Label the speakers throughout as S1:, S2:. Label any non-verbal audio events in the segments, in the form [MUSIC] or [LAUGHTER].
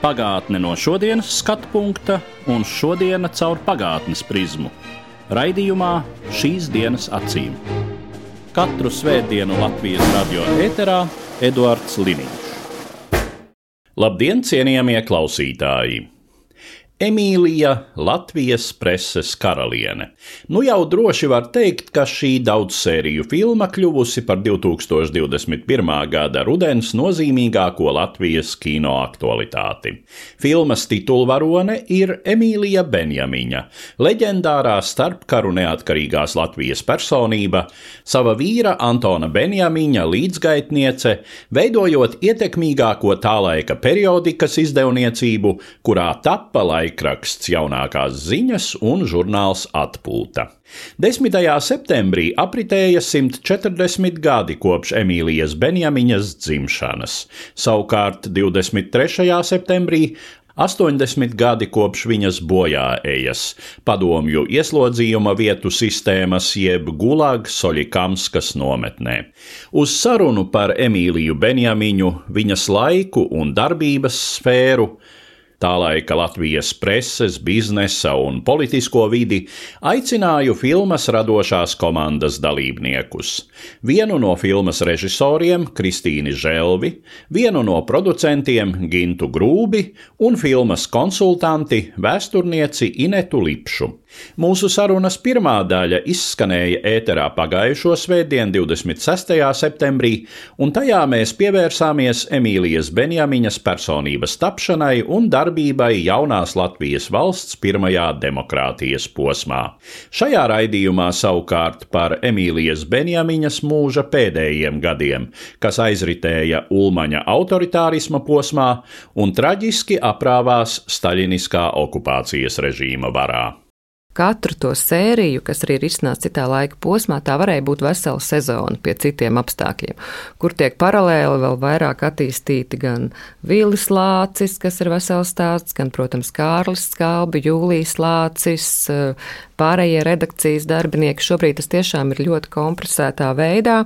S1: Pagātne no šodienas skatu punkta un šodienas caur pagātnes prizmu. Raidījumā šīs dienas acīm. Katru svētdienu Latvijas radio eterā Eduards Liniņš. Labdien, cienījamie klausītāji! Emīlija, Latvijas preses karaliene. Nu jau droši var teikt, ka šī daudzsēriju filma kļuvusi par 2021. gada rudens nozīmīgāko Latvijas kino aktualitāti. Filmas titulvarone ir Emīlija Benjamiņa, leģendārā starpkaru neatkarīgās Latvijas personība, sava vīra Antona Benjamiņa līdzgaitniece, veidojot ietekmīgāko tā laika periodikas izdevniecību, kurā tappa laika laikraksts jaunākās ziņas un žurnāls Atpūta. 10. septembrī apritēja 140 gadi kopš Emīlijas Benjamiņas dzimšanas, savukārt 23. septembrī 80 gadi kopš viņas bojāejas, padomju ieslodzījuma vietu sistēmas jeb Gulag Soļikamskas nometnē. Uz sarunu par Emīliju Benjamiņu, viņas laiku un darbības sfēru tā laika Latvijas preses, biznesa un politisko vidi, aicināju filmas radošās komandas dalībniekus. Vienu no filmas režisoriem, Kristīni Želvi, vienu no producentiem, Gintu Grūbi, un filmas konsultanti, vēsturnieci Inetu Lipšu. Mūsu sarunas pirmā daļa izskanēja ēterā pagājušo svētdienu, 26. septembrī, un tajā mēs pievērsāmies Emīlijas Benjamiņas personības tapšanai un darbībai jaunās Latvijas valsts pirmajā demokrātijas posmā. Šajā raidījumā savukārt par Emīlijas Benjamiņas mūža pēdējiem gadiem, kas aizritēja Ulmaņa autoritārisma posmā un traģiski aprāvās Staļiniskā okupācijas režīma varā.
S2: Katru to sēriju, kas arī ir izsnāca citā laika posmā, tā varēja būt vesela sezona pie citiem apstākļiem, kur tiek paralēli vēl vairāk attīstīti gan Vīlis Lācis, kas ir vesels stāsts, gan, protams, Kārlis Skalbi, Jūlijas Lācis, pārējie redakcijas darbinieki. Šobrīd tas tiešām ir ļoti kompresētā veidā.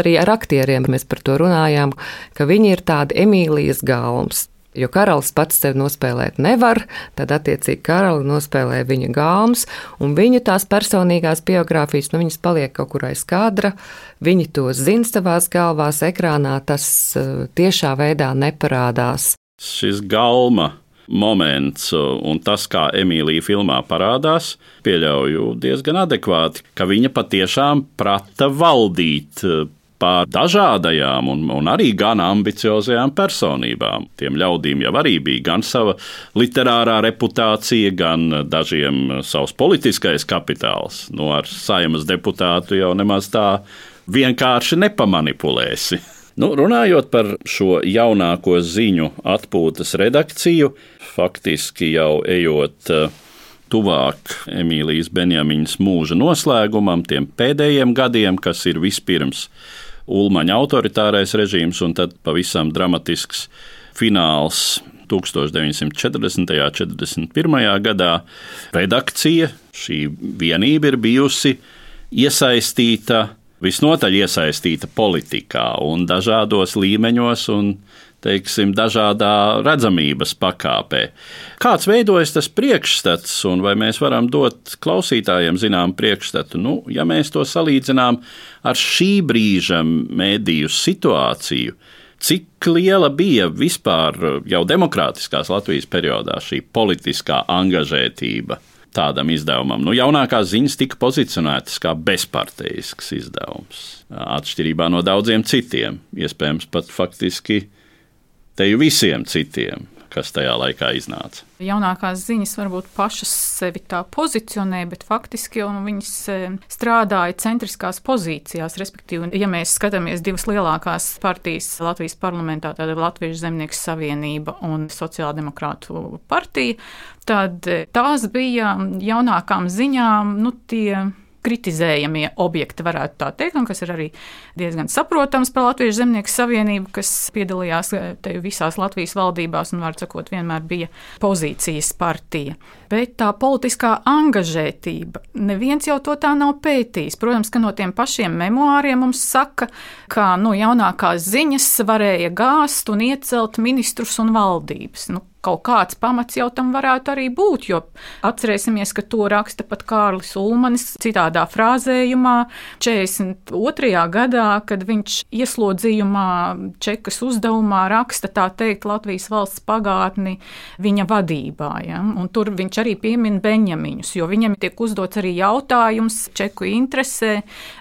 S2: Arī ar aktieriem mēs par to runājām, ka viņi ir tādi Emīlijas galms. Jo karalis pats sevi nospēlēt nevar, tad attiecīgi karali nospēlē viņa gāmas, un viņa tās personīgās biogrāfijas, nu viņas paliek kaut kur aiz kadra, viņi to zina savās galvās, ekrānā tas uh, tiešā veidā neparādās.
S1: Šis galma moments un tas, kā Emīlija filmā parādās, pieļauju diezgan adekvāti, ka viņa patiešām prata valdīt pār dažādajām un, un arī gan ambiciozajām personībām. Tiem ļaudīm jau arī bija gan sava literārā reputācija, gan dažiem savs politiskais kapitāls. Nu, ar saimas deputātu jau nemaz tā vienkārši nepamanipulēsi. Nu, runājot par šo jaunāko ziņu atpūtas redakciju, faktiski jau ejot uh, tuvāk Emīlijas Benjamiņas mūža noslēgumam, tiem pēdējiem gadiem, kas ir vispirms Ulmaņa autoritārais režīms un tad pavisam dramatisks fināls 1940. un 41. gadā. Redakcija, šī vienība ir bijusi iesaistīta, visnotaļ iesaistīta politikā un dažādos līmeņos un teiksim, dažādā redzamības pakāpē. Kāds veidojas tas priekšstats, un vai mēs varam dot klausītājiem zinām priekšstatu? Nu, ja mēs to salīdzinām ar šī brīža mēdīju situāciju, cik liela bija vispār jau demokrātiskās Latvijas periodā šī politiskā angažētība? Tādam izdevumam. Nu, jaunākās ziņas tika pozicionētas kā bezparteisks izdevums, atšķirībā no daudziem citiem, iespējams, pat faktiski te jau visiem citiem. kas tajā laikā iznāca.
S3: Jaunākās ziņas varbūt pašas sevi tā pozicionē, bet faktiski jau viņas e, strādāja centriskās pozīcijās. Respektīvi, ja mēs skatāmies divas lielākās partijas Latvijas parlamentā, tad Latvijas Zemnieku savienība un Sociāldemokrātu partija, tad e, tās bija jaunākām ziņām nu, tie kritizējamie objekti, varētu tā teikt, un kas ir arī diezgan saprotams par Latvijas Zemnieku savienību, kas piedalījās eh, visās Latvijas valdībās un, var sakot, vienmēr bija pozīcijas partija. Bet tā politiskā angažētība, neviens jau to tā nav pētījis. Protams, ka no tiem pašiem memoāriem mums saka, ka no jaunākās ziņas varēja gāzt un iecelt ministrus un valdības. Nu, kaut kāds pamats jau tam varētu arī būt. Jo atcerēsimies, ka to raksta pat Kārlis Ulmanis citādā frāzējumā 42. gadā, kad viņš ieslodzījumā čekas uzdevumā raksta tā teikt Latvijas valsts pagātni viņa vadībā. Ja? Un tur viņš arī piemin Benjamiņus, jo viņam tiek uzdots arī jautājums čeku interesē,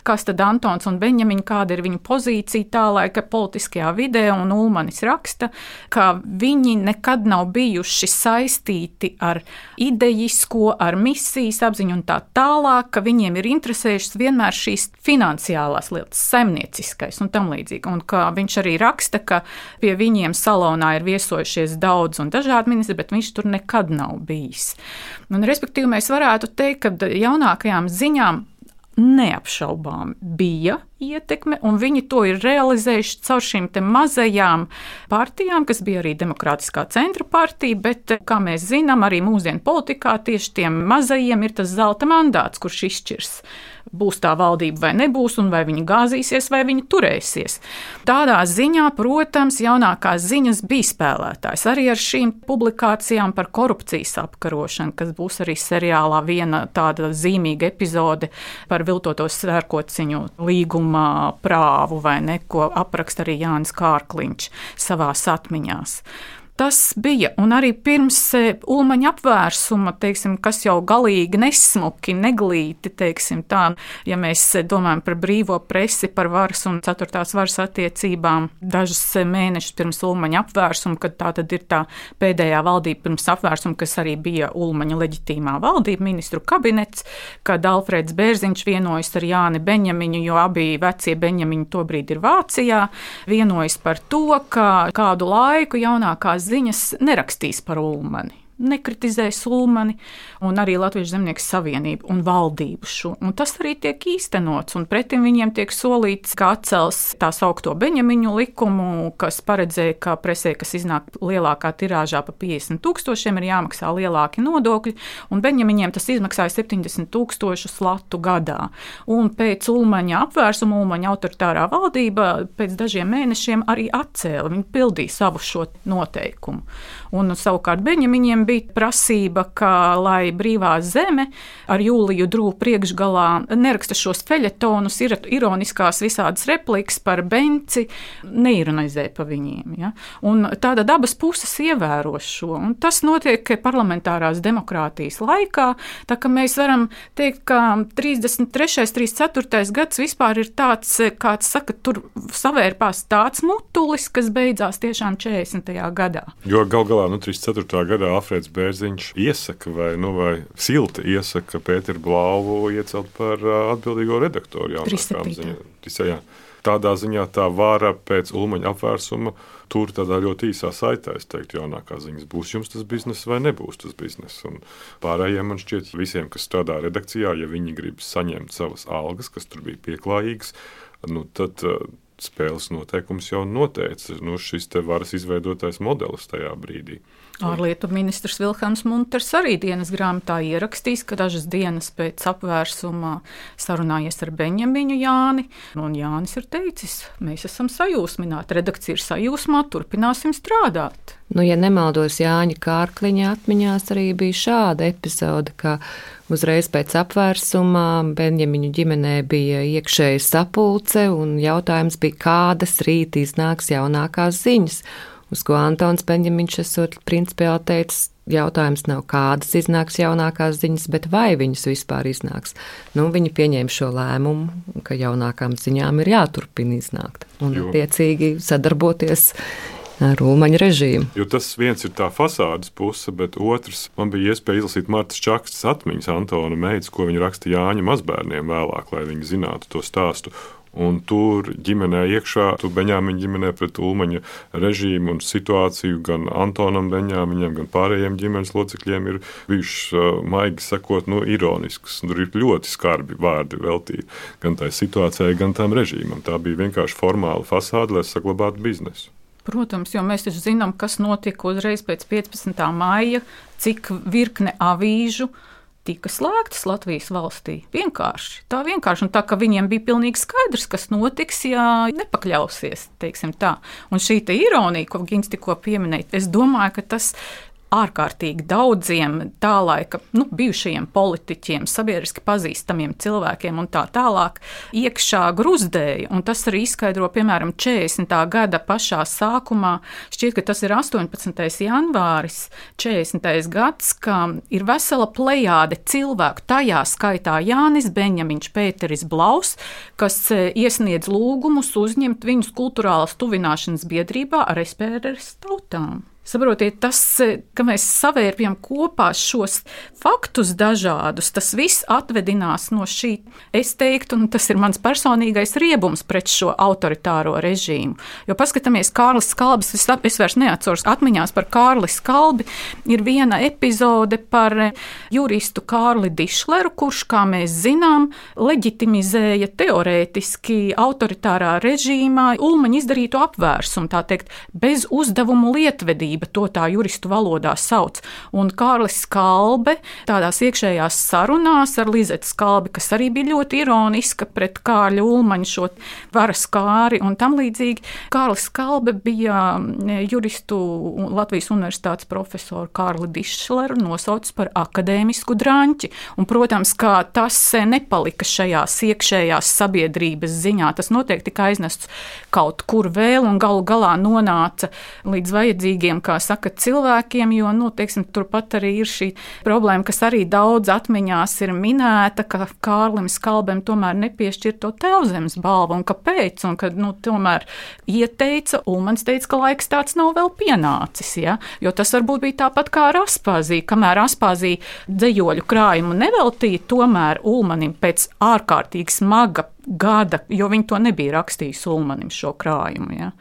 S3: kas tad Antons un Benjamiņi, kāda ir viņa pozīcija tā laika politiskajā vidē, un Ulmanis raksta, ka viņi nekad nav bijuši saistīti ar idejisko, ar misijas apziņu un tā tālāk, ka viņiem ir interesējušas vienmēr šīs finansiālās lietas, saimnieciskais un tam līdzīgi. Un kā viņš arī raksta, ka pie viņiem salonā ir viesojušies daudz un dažādi ministri, bet viņš tur nekad nav bijis. Un, respektīvi, mēs varētu teikt, ka jaunākajām ziņām neapšaubām bija ietekme, un viņi to ir realizējuši caur šīm mazajām partijām, kas bija arī Demokrātiskā centra partija, bet, kā mēs zinām, arī mūsdienu politikā tieši tiem mazajiem ir tas zelta mandāts, kurš izšķirs būs tā valdība vai nebūs, un vai viņi gāzīsies vai viņi turēsies. Tādā ziņā, protams, jaunākās ziņas bija spēlētājs arī ar šīm publikācijām par korupcijas apkarošanu, kas būs arī seriālā viena tāda zīmīga epizode par viltoto svērkociņu līguma prāvu vai ne, ko apraksta arī Jānis Kārkliņš savās atmiņās. Tas bija, un arī pirms e, ulmaņa apvērsuma, teiksim, kas jau galīgi nesmuki, neglīti, teiksim, tā, ja mēs e, domājam par brīvo presi, par varas un ceturtās varas attiecībām, dažus e, mēnešus pirms ulmaņa apvērsuma, kad tā tad ir tā pēdējā valdība pirms apvērsuma, kas arī bija ulmaņa leģitīmā valdība, ministru kabinets, kad Alfrēds Bērziņš vienojas ar Jāni Beņamiņu, jo abi vecie Beņamiņi tobrīd ir Vācijā, vienojas par to, ka kādu laiku jaunākās ziņas nerakstīs par Ulmani nekritizēs Ulmani un arī Latvijas Zemnieku savienību un valdību šo. Un tas arī tiek īstenots, un pretim viņiem tiek solīts, ka atcels tā saukto Beņamiņu likumu, kas paredzēja, ka presē, kas iznāk lielākā tirāžā pa 50 tūkstošiem, ir jāmaksā lielāki nodokļi, un Beņamiņiem tas izmaksāja 70 tūkstošus latu gadā. Un pēc Ulmaņa apvērsuma Ulmaņa autoritārā valdība pēc dažiem mēnešiem arī atcēla, viņi pildīja savu šo noteikumu. Un savukārt Beņamiņiem bija prasība, ka, lai brīvā zeme ar Jūliju Drūpu priekšgalā neraksta šos feļetonus, ir ironiskās visādas replikas par Benci, neironizē pa viņiem. Ja? Un tāda dabas puses ievēro šo. Un tas notiek parlamentārās demokrātijas laikā, tā ka mēs varam teikt, ka 33. 34. gads vispār ir tāds, kāds saka, tur savērpās tāds mutulis, kas beidzās tiešām 40. gadā.
S4: Jo gal galā nu, 34. gadā Alfrēds Bērziņš iesaka, vai, nu, vai silti iesaka Pēteru Blāvu iecelt par atbildīgo redaktoru jaunākām ziņām. Tādā ziņā tā vara pēc Ulmaņa apvērsuma tur tādā ļoti īsā saitē, es teiktu, jaunākā ziņas būs jums tas bizness vai nebūs tas bizness. Un pārējiem man šķiet, visiem, kas strādā redakcijā, ja viņi grib saņemt savas algas, kas tur bija pieklājīgas, nu, tad spēles noteikums jau noteica nu, šis varas izveidotais modelis tajā brīdī.
S3: Ārlietu ministrs Vilhelms Munters arī dienas grāmatā ierakstīs, ka dažas dienas pēc apvērsuma sarunājies ar Beņģamiņu Jāni. Un Jānis ir teicis, mēs esam sajūsmināti, redakcija ir sajūsmā, turpināsim strādāt.
S2: Nu, ja nemaldos, Jāņa Kārkliņa atmiņās arī bija šāda epizode, ka uzreiz pēc apvērsuma Benjamiņu ģimenē bija iekšēja sapulce un jautājums bija, kādas rīt iznāks jaunākās ziņas. Uz ko Antons Benjamins esot principiāli teicis, jautājums nav, kādas iznāks jaunākās ziņas, bet vai viņas vispār iznāks. Nu, viņi pieņēma šo lēmumu, ka jaunākām ziņām ir jāturpina iznākt un, attiecīgi, sadarboties ar Ulmaņa režīmu.
S4: Jo tas viens ir tā fasādes puse, bet otrs man bija iespēja izlasīt Martas Čakstas atmiņas Antona Meitas, ko viņa raksta Jāņa mazbērniem vēlāk, lai viņi zinātu to stāstu. Un tur ģimenē iekšā, tu Beņāmiņa ģimenē pret Ulmaņa režīmu un situāciju gan Antonam Beņāmiņam, gan pārējiem ģimenes locekļiem ir bijušas, maigi sakot, nu, ironiskas. Tur ir ļoti skarbi vārdi veltīti gan tai situācijai, gan tam režīmam. Tā bija vienkārši formāla fasāde, lai saglabātu biznesu.
S3: Protams, jo mēs taču zinām, kas notika uzreiz pēc 15. maija, cik virkne avīžu tika slēgtas Latvijas valstī. Vienkārši. Tā vienkārši. Un tā ka viņiem bija pilnīgi skaidrs, kas notiks, ja nepakļausies. Un šī ironija, ko Gins tikko pieminēja, es domāju, ka tas ārkārtīgi daudziem tā laika nu, bijušajiem politiķiem, sabiedriski pazīstamiem cilvēkiem un tā tālāk iekšā gruzdēja. Un tas arī izskaidro, piemēram, 40. gada pašā sākumā, šķiet, ka tas ir 18. janvāris, 40. gads, ka ir vesela plejāde cilvēku, tajā skaitā Jānis Beņamiņš, Pēteris Blaus, kas e, iesniedz lūgumus uzņemt viņus kultūrālas tuvināšanas biedrībā ar SPRS tautām. Saprotiet, tas, ka mēs savērpjam kopā šos faktus dažādus, tas viss atvedinās no šī, es teiktu, un tas ir mans personīgais riebums pret šo autoritāro režīmu. Jo paskatāmies, Kārlis Skalbis, es, es vairs neatceros atmiņās par Kārli Skalbi, ir viena epizode par juristu Kārli Dišleru, kurš, kā mēs zinām, leģitimizēja teorētiski autoritārā režīmā Ulmaņa izdarīto apvērsumu, tā teikt, bez uzdevumu lietvedību ticība, to tā juristu valodā sauc. Un Kārlis Skalbe tādās iekšējās sarunās ar Lizetu Skalbi, kas arī bija ļoti ironiska pret Kārļa Ulmaņa šo varas kāri un tam līdzīgi. Kārlis Skalbe bija juristu Latvijas universitātes profesoru Kārli Dišleru nosaucis par akadēmisku drāņķi. Un, protams, kā tas nepalika šajās iekšējās sabiedrības ziņā, tas noteikti tika aiznests kaut kur vēl un galu galā nonāca līdz vajadzīgiem kā saka, cilvēkiem, jo nu, teiksim, turpat arī ir šī problēma, kas arī daudz atmiņās ir minēta, ka Kārlim Skalbem tomēr nepiešķir to telzemes balvu. Un kāpēc? Un kad nu, tomēr ieteica, Ulmans teica, ka laiks tāds nav vēl pienācis. Ja? Jo tas varbūt bija tāpat kā ar Aspāziju. Kamēr Aspāzija dzējoļu krājumu neveltīja, tomēr Ulmanim pēc ārkārtīgi smaga gada, jo viņi to nebija rakstījuši Ulmanim šo krājumu. Ja?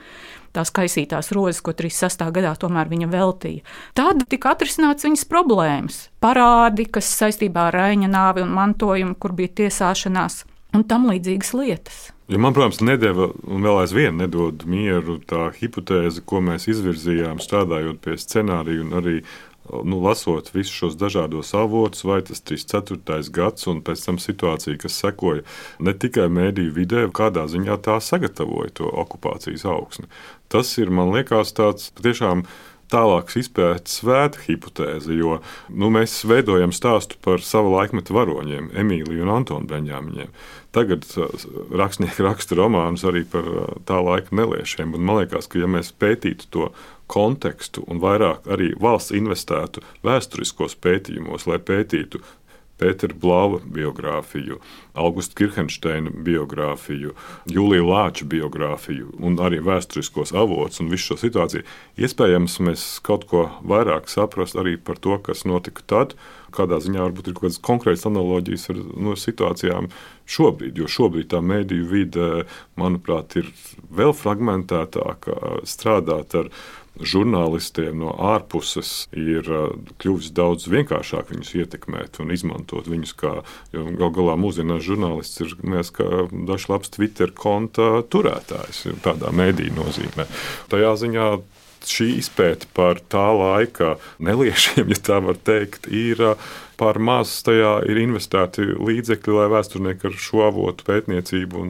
S3: Tās kaisītās rozes, ko 36. gadā tomēr viņa veltīja. Tad tika atrisināts viņas problēmas, parādi, kas saistībā ar Raņa nāvi un mantojumu, kur bija tiesāšanās un tam līdzīgas lietas.
S4: Ja man, protams, nedēva un vēl aizvien nedod mieru tā hipotēze, ko mēs izvirzījām, strādājot pie scenārija un arī nu, lasot visus šos dažādos avotus, vai tas 34. gads un pēc tam situācija, kas sekoja ne tikai mēdīju vidē, kādā ziņā tā sagatavoja to okupācijas augsni. Tas ir, man liekas, tāds patiešām tālākas izpētes svēta hipotēze, jo nu, mēs veidojam stāstu par savu laikmetu varoņiem, Emīliju un Antonu Beņāmiņiem. Tagad uh, rakstnieki raksta romānus arī par uh, tā laika neliešiem. Man liekas, ka ja mēs pētītu to kontekstu un vairāk arī valsts investētu vēsturiskos pētījumos, lai pētītu Pētera Blauva biogrāfiju, Augusta Kirchensteina biogrāfiju, Jūlija Lāča biogrāfiju un arī vēsturiskos avotus un visu šo situāciju. Iespējams, mēs kaut ko vairāk saprast arī par to, kas notika tad, kādā ziņā varbūt ir kaut kādas konkrētas analoģijas ar no, situācijām šobrīd, jo šobrīd tā mēdīju vide, manuprāt, ir vēl fragmentētāka, strādāt ar žurnālistiem no ārpuses ir uh, kļuvis daudz vienkāršāk viņus ietekmēt un izmantot viņus kā, jo gal galā mūsdienās žurnālists ir mēs kā dažs labs Twitter konta turētājs, tādā mēdī nozīmē. Tajā ziņā šī izpēta par tā laika neliešiem, ja tā var teikt, ir par maz tajā ir investēti līdzekļi, lai vēsturnieki ar šo avotu pētniecību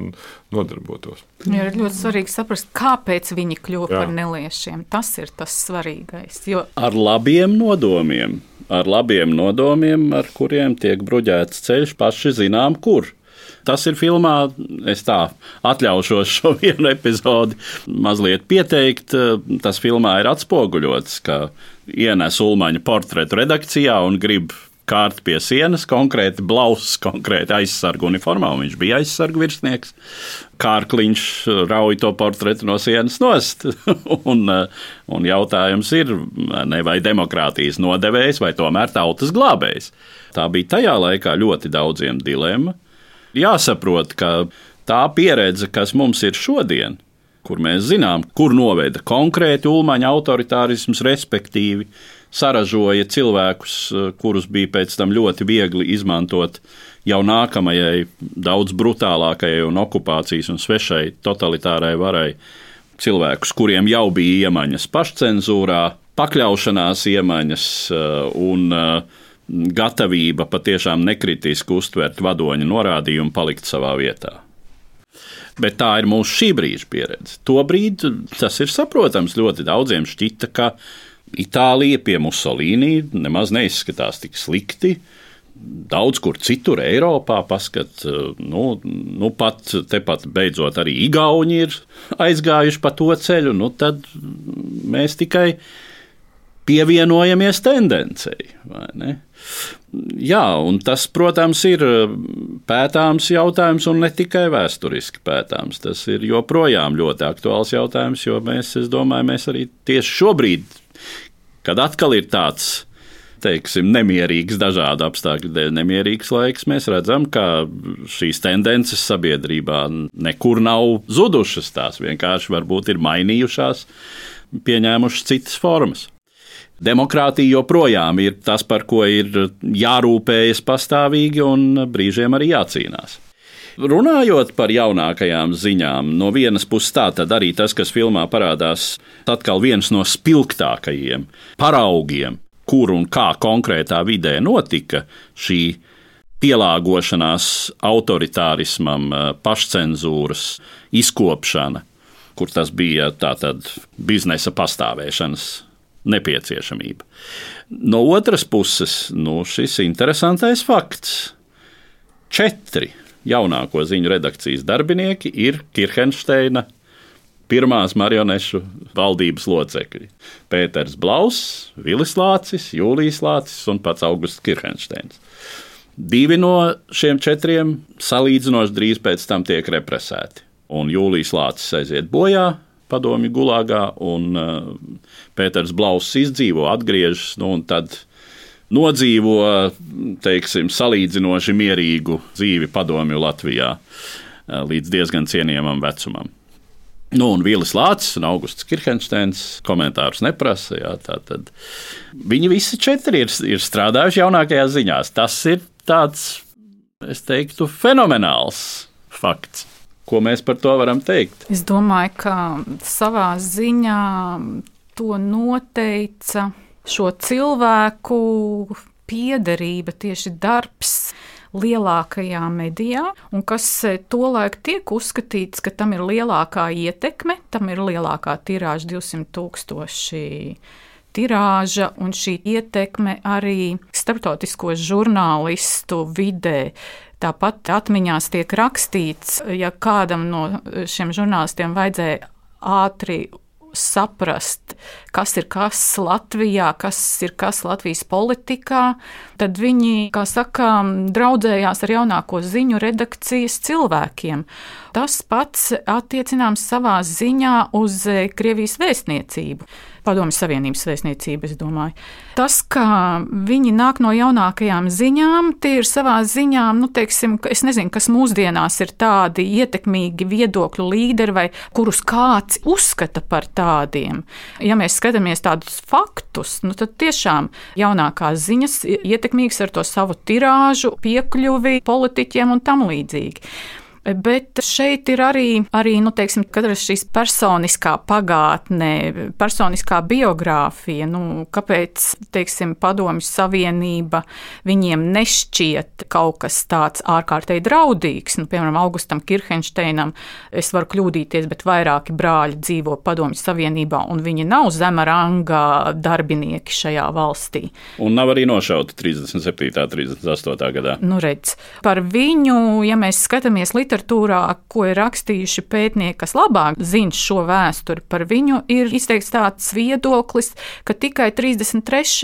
S4: nodarbotos.
S3: Jā, ir ļoti svarīgi saprast, kāpēc viņi kļuva par neliešiem. Tas ir tas svarīgais. Jo...
S1: Ar labiem nodomiem, ar labiem nodomiem, ar kuriem tiek bruģēts ceļš, paši zinām, kur. Tas ir filmā. Es tā atļaušos šo [LAUGHS] vienu epizodi mazliet pieteikt. Tas filmā ir atspoguļots, ka ienes Ulmaņa portretu redakcijā un grib kārta pie sienas, konkrēti blausas, konkrēti aizsargu uniformā, un viņš bija aizsargu virsnieks. Kārkliņš rauj to portretu no sienas nost. [LAUGHS] un, un jautājums ir, ne vai demokrātijas nodevējs vai tomēr tautas glābējs. Tā bija tajā laikā ļoti daudziem dilemma. Jāsaprot, ka tā pieredze, kas mums ir šodien, kur mēs zinām, kur noveda konkrēti ulmaņa autoritārisms, respektīvi saražoja cilvēkus, eh, kurus bija pēc tam ļoti viegli izmantot jau nākamajai, daudz brutālākajai un okupācijas un svešai totalitārai varai. Cilvēkus, kuriem jau bija iemaņas pašcensūrā, pakļaušanās iemaņas eh, un eh, gatavība patiešām nekritiski uztvert vadoņa norādījumu, palikt savā vietā. Bet tā ir mūsu šī brīža pieredze. Tobrīd tas ir saprotams. Ļoti daudziem šķita, ka Itālija pie Musolīnī nemaz neizskatās tik slikti. Daudz kur citur Eiropā, paskat, nu, nu pat tepat beidzot arī Igauni ir aizgājuši pa to ceļu, nu tad mēs tikai pievienojamies tendencei. Jā, un tas, protams, ir pētāms jautājums, un ne tikai vēsturiski pētāms. Tas ir joprojām ļoti aktuāls jautājums, jo mēs, es domāju, mēs arī tieši šobrīd kad atkal ir tāds teiksim, nemierīgs, dažādu apstākļu dēļ nemierīgs laiks, mēs redzam, ka šīs tendences sabiedrībā nekur nav zudušas. Tās vienkārši varbūt ir mainījušās, pieņēmušas citas formas. Demokrātija joprojām ir tas, par ko ir jārūpējas pastāvīgi un brīžiem arī jācīnās. Runājot par jaunākajām ziņām, no vienas puses tā tad arī tas, kas filmā parādās, atkal viens no spilgtākajiem paraugiem, kur un kā konkrētā vidē notika šī pielāgošanās autoritārismam, pašcensūras izkopšana, kur tas bija tātad biznesa pastāvēšanas nepieciešamība. No otras puses, nu, šis interesantais fakts - četri jaunāko ziņu redakcijas darbinieki ir Kirchensteina pirmās marionešu valdības locekļi. Pēters Blauss, Vilis Lācis, Jūlijas Lācis un pats Augusts Kirchensteins. Divi no šiem četriem salīdzinoši drīz pēc tam tiek represēti. Un Jūlijas Lācis aiziet bojā, padomju gulāgā, un uh, Pēters Blauss izdzīvo, atgriežas, nu, un tad nodzīvo teiksim, salīdzinoši mierīgu dzīvi padomju Latvijā eh, līdz diezgan cienījamam vecumam. Nu, un Vīlis Lācis un Augusts Kirchensteins komentārus neprasa. Jā, tad viņi visi četri ir, ir strādājuši jaunākajās ziņās. Tas ir tāds, es teiktu, fenomenāls fakts. Ko mēs par to varam teikt?
S3: Es domāju, ka savā ziņā to noteica šo cilvēku piederība, tieši darbs lielākajā medijā, un kas e, tolaik tiek uzskatīts, ka tam ir lielākā ietekme, tam ir lielākā tirāža 200 tūkstoši. Tirāža un šī ietekme arī starptautisko žurnālistu vidē. Tāpat atmiņās tiek rakstīts, ja kādam no šiem žurnālistiem vajadzēja ātri saprast, kas ir kas Latvijā, kas ir kas Latvijas politikā, tad viņi, kā saka, draudzējās ar jaunāko ziņu redakcijas cilvēkiem. Tas pats attiecināms savā ziņā uz Krievijas vēstniecību. Padomju Savienības vēstniecība, es domāju. Tas, ka viņi nāk no jaunākajām ziņām, tie ir savā ziņā, nu, teiksim, es nezinu, kas mūsdienās ir tādi ietekmīgi viedokļu līderi vai kurus kāds uzskata par tādiem. Ja mēs skatāmies tādus faktus, nu, tad tiešām jaunākās ziņas ietekmīgas ar to savu tirāžu, piekļuvi politiķiem un tam līdzīgi. Bet šeit ir arī, arī nu, teiksim, katras šīs personiskā pagātne, personiskā biogrāfija. Nu, kāpēc teiksim, Padomju Savienība viņiem nešķiet kaut kas tāds ārkārtīgi draudīgs? Nu, piemēram, Augustam Kirchensteinam es varu kļūdīties, bet vairāki brāļi dzīvo Padomju Savienībā, un viņi nav zema ranga darbinieki šajā valstī.
S1: Un nav arī nošauti 37. un 38. gadā.
S3: Nu, redz, par viņu, ja mēs skatāmies literatūrā, literatūrā, ko ir rakstījuši pētnieki, kas labāk zina šo vēsturi par viņu, ir izteikts tāds viedoklis, ka tikai 33.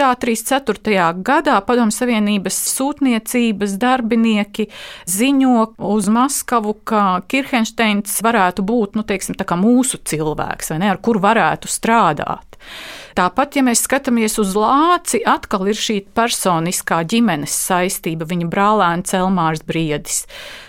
S3: un 34. gadā Padomu Savienības sūtniecības darbinieki ziņo uz Maskavu, ka Kirhensteins varētu būt nu, teiksim, mūsu cilvēks, ne, ar kuru varētu strādāt. Tāpat, ja mēs skatāmies uz Lāci, atkal ir šī personiskā ģimenes saistība, viņa brālēns Elmārs Briedis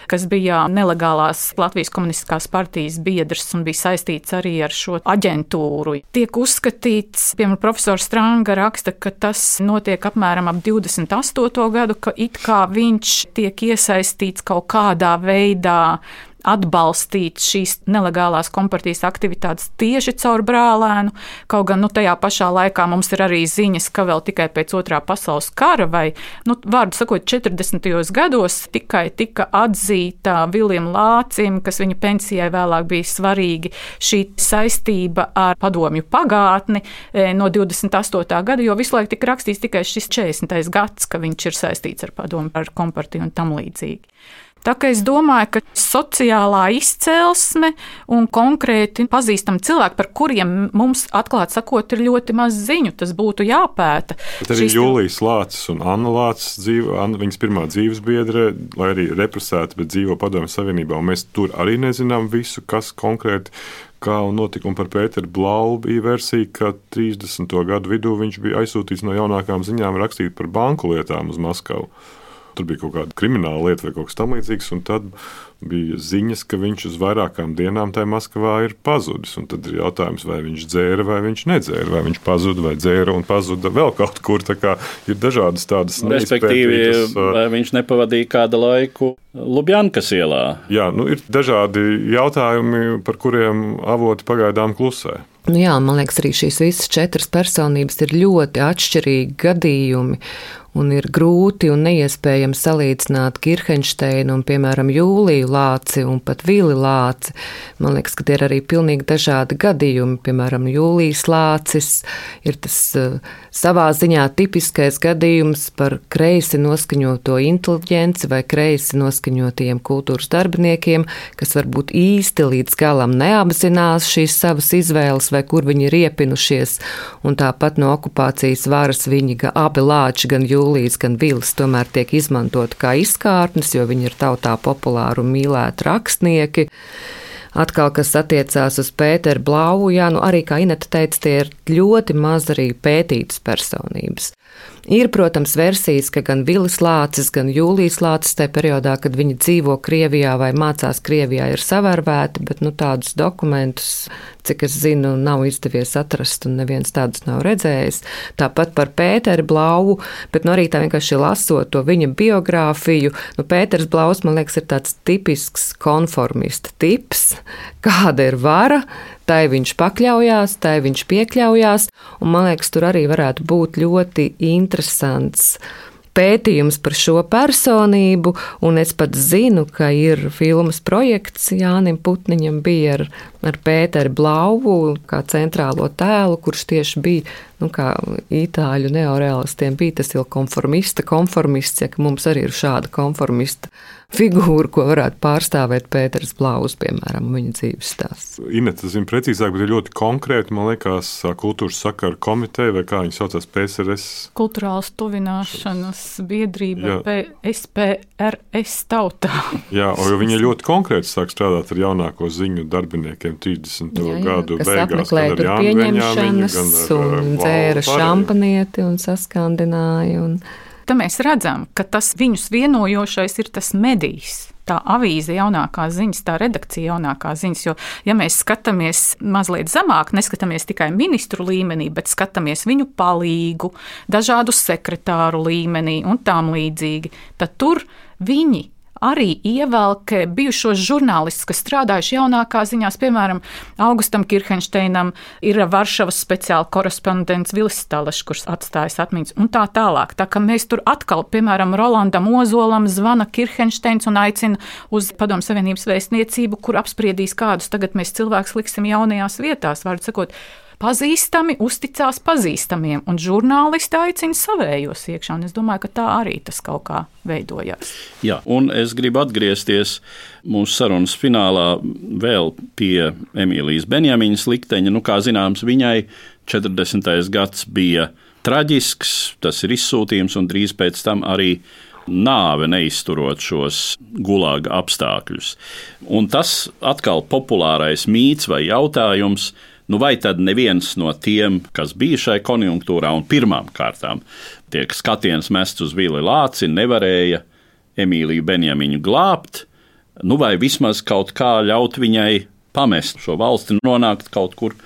S3: kas bija nelegālās Latvijas komunistiskās partijas biedrs un bija saistīts arī ar šo aģentūru. Tiek uzskatīts, piemēram, profesors Stranga raksta, ka tas notiek apmēram ap 28. gadu, ka it kā viņš tiek iesaistīts kaut kādā veidā atbalstīt šīs nelegālās kompartijas aktivitātes tieši caur brālēnu. Kaut gan nu, tajā pašā laikā mums ir arī ziņas, ka vēl tikai pēc otrā pasaules kara vai, nu, vārdu sakot, 40. gados tikai tika atzīta Viljam Lācim, kas viņa pensijai vēlāk bija svarīgi, šī saistība ar padomju pagātni e, no 28. gada, jo visu laiku tika rakstīts tikai šis 40. gads, ka viņš ir saistīts ar padomu, ar kompartiju un tam līdzīgi. Tā kā es domāju, ka sociālā izcelsme un konkrēti pazīstami cilvēki, par kuriem mums atklāti sakot, ir ļoti maz ziņu, tas būtu jāpēta.
S4: Bet arī Šis... Jūlijas Lācis un Anna Lācis dzīvo, Anna, viņas pirmā dzīves biedre, lai arī represēta, bet dzīvo Padomju Savienībā, un mēs tur arī nezinām visu, kas konkrēti kā un notika. Un par Pēteru Blau bija versija, ka 30. gadu vidū viņš bija aizsūtīts no jaunākām ziņām rakstīt par banku lietām uz Maskavu tur bija kaut kāda krimināla lieta vai kaut kas tamlīdzīgs. Tad bija ziņas, ka viņš uz vairākām dienām tajā Maskavā ir pazudis. Un tad ir jautājums, vai viņš dzēra vai viņš nedzēra, vai viņš pazuda vai dzēra un pazuda vēl kaut kur. Ir dažādas tādas
S1: lietas. Respektīvi, vai viņš nepavadīja kādu laiku Lubjankas ielā?
S4: Jā, nu, ir dažādi jautājumi, par kuriem avoti pagaidām klusē.
S2: Nu jā, man liekas, arī šīs visas četras personības ir ļoti atšķirīgi gadījumi un ir grūti un neiespējami salīdzināt Kirhensteinu un, piemēram, Jūliju Lāci un pat Vili Lāci. Man liekas, ka tie ir arī pilnīgi dažādi gadījumi. Piemēram, Jūlijas Lācis ir tas uh, savā ziņā tipiskais gadījums par kreisi noskaņoto inteliģenci vai kreisi noskaņotiem kultūras darbiniekiem, kas varbūt īsti līdz galam neapzinās šīs savas izvēles vai kur viņi ir iepinušies, un tāpat no okupācijas varas viņi abi lāči gan Jūlijas gan vilas tomēr tiek izmantot kā izkārtnes, jo viņi ir tautā populāri un mīlēti rakstnieki. Atkal, kas attiecās uz Pēteru Blauju, jā, nu arī, kā Ineta teica, tie ir ļoti maz arī pētītas personības. Ir, protams, versijas, ka gan Vilis Lācis, gan Jūlijas Lācis tajā periodā, kad viņi dzīvo Krievijā vai mācās Krievijā, ir savērvēti, bet nu, tādus dokumentus, cik es zinu, nav izdevies atrast, un neviens tādus nav redzējis. Tāpat par Pēteru Blau, bet nu, arī tā vienkārši lasot to viņa biogrāfiju, nu, Pēters Blaus, man liekas, ir tāds tipisks konformista tips, kāda ir vara, tai viņš pakļaujās, tai viņš piekļaujās, un man liekas, tur arī varētu būt ļoti interesants pētījums par šo personību, un es pat zinu, ka ir filmas projekts Jānim Putniņam bija ar, ar Pēteru Blauvu kā centrālo tēlu, kurš tieši bija, nu, kā itāļu neorealistiem bija tas jau konformista, konformists, ja mums arī ir šāda konformista figūru, ko varētu pārstāvēt Pēters Blaus, piemēram, viņa dzīves stāsts.
S4: Ineta zina precīzāk, bet ir ļoti konkrēti, man liekas, kultūras sakaru komiteja vai kā viņi saucas PSRS.
S3: Kulturāls tuvināšanas biedrība SPRS tautā.
S4: jā, [LAUGHS] jo viņi ļoti konkrēti sāk strādāt ar jaunāko ziņu darbiniekiem 30. Jā, jā, gadu beigās.
S2: Gan ar pieņemšanas gan ar, dzēra šampanieti un saskandināja. Un
S3: te mēs redzam, ka tas viņus vienojošais ir tas medijs tā avīze, jaunākā ziņas, tā redakcija, jaunākā ziņas. Jo, ja mēs skatāmies mazliet zemāk, neskatāmies tikai ministru līmenī, bet skatāmies viņu palīgu, dažādu sekretāru līmenī un tam līdzīgi, tad tur viņi arī ievelk bijušos žurnālistus, kas strādājuši jaunākā ziņās. Piemēram, Augustam Kirchensteinam ir Varšavas speciāla korespondents Vilis Stalešs, kurš atstājas atmiņas, un tā tālāk. Tā kā mēs tur atkal, piemēram, Rolandam Ozolam zvana Kirchensteins un aicina uz Padomu Savienības vēstniecību, kur apspriedīs, kādus tagad mēs cilvēkus liksim jaunajās vietās. Vārdu sakot, pazīstami uzticās pazīstamiem, un žurnālisti aicina savējos iekšā. Es domāju, ka tā arī tas kaut kā veidojās.
S1: Jā, un es gribu atgriezties mūsu sarunas finālā vēl pie Emīlijas Benjaminas likteņa. Nu, kā zināms, viņai 40. gads bija traģisks, tas ir izsūtījums, un drīz pēc tam arī nāve neizturot šos gulāga apstākļus. Un tas atkal populārais mīts vai jautājums. Nu, vai tad neviens no tiem, kas bija šai konjunktūrā un pirmām kārtām tiek skatiens mests uz Vili Lāci, nevarēja Emīliju Benjamiņu glābt, nu, vai vismaz kaut kā ļaut viņai pamest šo valsti, nonākt kaut kur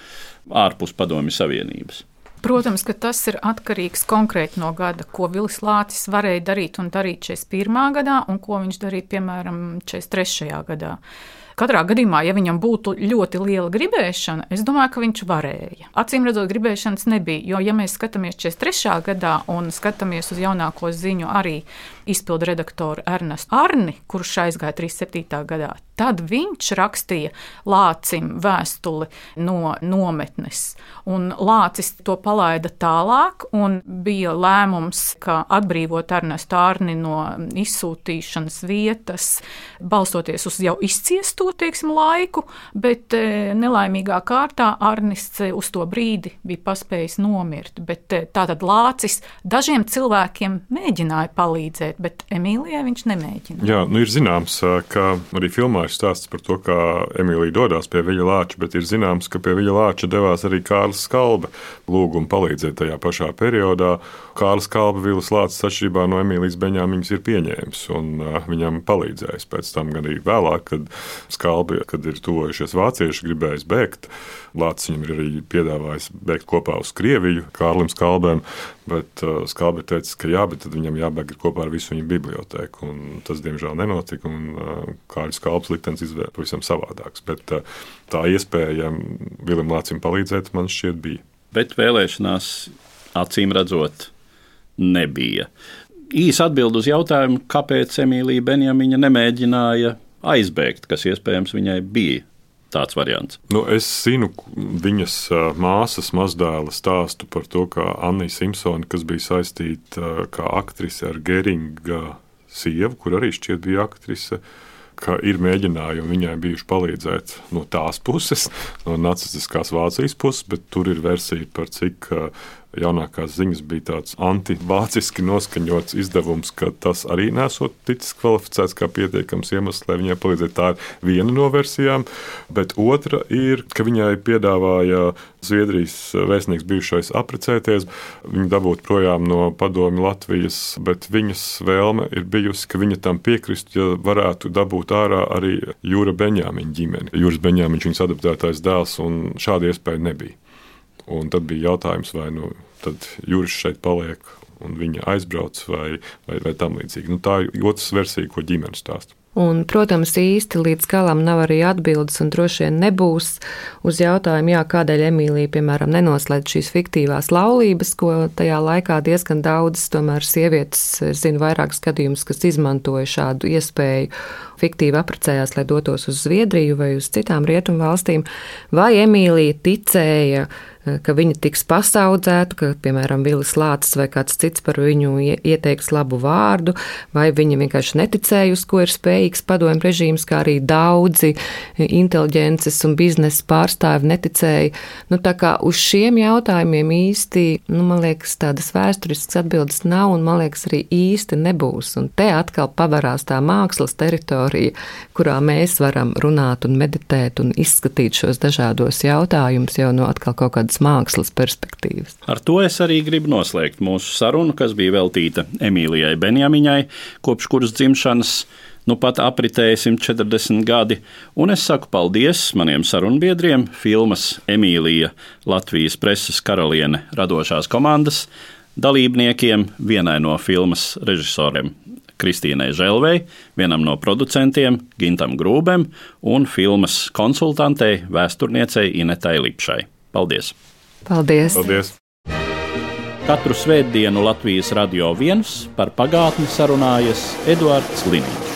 S1: ārpus Padomju Savienības?
S3: Protams, ka tas ir atkarīgs konkrēti no gada, ko Vilis Lācis varēja darīt un darīt 41. gadā, un ko viņš darīja piemēram 43. gadā. Katrā gadījumā, ja viņam būtu ļoti liela gribēšana, es domāju, ka viņš varēja. Acīm redzot, gribēšanas nebija. Jo, ja mēs skatāmies 43. gadā un skatāmies uz jaunāko ziņu, arī izpildu redaktoru Ernestu Arni, kurš aizgāja 37. gadā, tad viņš rakstīja Lācim vēstuli no nometnes. Un Lācis to palaida tālāk, un bija lēmums, ka atbrīvot Ernestu Arni no izsūtīšanas vietas, balstoties uz jau izciestu to teiksim, laiku, bet e, nelaimīgā kārtā Arnis e, uz to brīdi bija paspējis nomirt. Bet, e, tātad Lācis dažiem cilvēkiem mēģināja palīdzēt, bet Emīlijai viņš nemēģināja.
S4: Jā, nu ir zināms, ka arī filmā ir stāsts par to, kā Emīlija dodas pie Viļa Lāča, bet ir zināms, ka pie Viļa Lāča devās arī Kārlis Skalbe lūgumu palīdzēt tajā pašā periodā. Kārlis Kalba Vilas Lācis atšķirībā no Emīlijas Beņāmiņas ir pieņēmis un viņam palīdzējis. Pēc tam gan arī vēlāk, kad Skalbi, kad ir tuvojušies vācieši, gribējis bēgt. Lācis viņam ir arī piedāvājis bēgt kopā uz Krieviju, Kārlim Skalbēm, bet uh, Skalbi teica, ka jā, bet viņam jābēg kopā ar visu viņa bibliotēku. Tas, diemžēl, nenotika, un uh, Kārļa Skalbs liktenis izvēlējās pavisam savādāks. Bet uh, tā iespēja Vilim Lācim palīdzēt man šķiet bija.
S1: Bet vēlēšanās, acīm redzot, nebija. Īsa atbild uz jautājumu, kāpēc Emīlija Benjamiņa nemēģināja aizbēgt, kas iespējams viņai bija tāds variants.
S4: Nu, es zinu viņas māsas mazdēla stāstu par to, kā Anna Simpsone, kas bija saistīta kā aktrise ar Geringa sievu, kur arī šķiet bija aktrise. Ir mēģinājumi viņai bijuši palīdzēt no tās puses, no nacistiskās Vācijas puses, bet tur ir versija par cik jaunākās ziņas bija tāds antivāciski noskaņots izdevums, ka tas arī nesot ticis kvalificēts kā pietiekams iemesls, lai viņai palīdzētu. Tā ir viena no versijām, bet otra ir, ka viņai piedāvāja Zviedrijas vēstnieks bijušais apprecēties, viņu dabūt projām no padomju Latvijas, bet viņas vēlme ir bijusi, ka viņa tam piekristu, ja varētu dabūt ārā arī Jūra Beņāmiņa ģimeni. Jūras Beņāmiņš viņas adaptētais dēls, un šāda iespēja nebija. Un tad bija jautājums, vai nu, Juris šeit paliek un viņa aizbrauc vai, vai, vai tam līdzīgi. Nu, tā ir otrs versija, ko ģimene stāsta.
S2: Un, protams, īsti līdz galam nav arī atbildes, un droši vien nebūs uz jautājumu, jā, kādēļ Emīlija, piemēram, nenoslēdz šīs fiktīvās laulības, ko tajā laikā diezgan daudzas, tomēr sievietes, zinu, vairākas gadījumus, kas izmantoja šādu iespēju, fiktīvi apprecējās, lai dotos uz Zviedriju vai uz citām rietumu valstīm, vai Emīlija ticēja, ka viņa tiks pasaudzēta, ka, piemēram, Vilis Lācis vai kāds cits par viņu ieteiks labu vārdu, vai viņa vienkārši neticēja, uz ko ir spējīgs padomju režīms, kā arī daudzi inteliģences un biznesa pārstāvi neticēja. Nu, tā kā uz šiem jautājumiem īsti, nu, man liekas, tādas vēsturiskas atbildes nav, un man liekas, arī īsti nebūs. Un te atkal pavarās tā mākslas teritorija, kurā mēs varam runāt un meditēt un izskatīt šos dažādos jautājumus jau no atkal kaut kādas tādas mākslas perspektīvas.
S1: Ar to es arī gribu noslēgt mūsu sarunu, kas bija veltīta Emīlijai Benjamiņai, kopš kuras dzimšanas nu pat apritēja 140 gadi, un es saku paldies maniem sarunbiedriem, filmas Emīlija Latvijas preses karaliene radošās komandas dalībniekiem, vienai no filmas režisoriem Kristīnai Želvei, vienam no producentiem Gintam Grūbem un filmas konsultantei vēsturniecei Inetai Lipšai. Paldies!
S2: Paldies!
S4: Paldies.
S1: Katru svētdienu Latvijas radio viens par pagātni sarunājas Eduards Liniņš.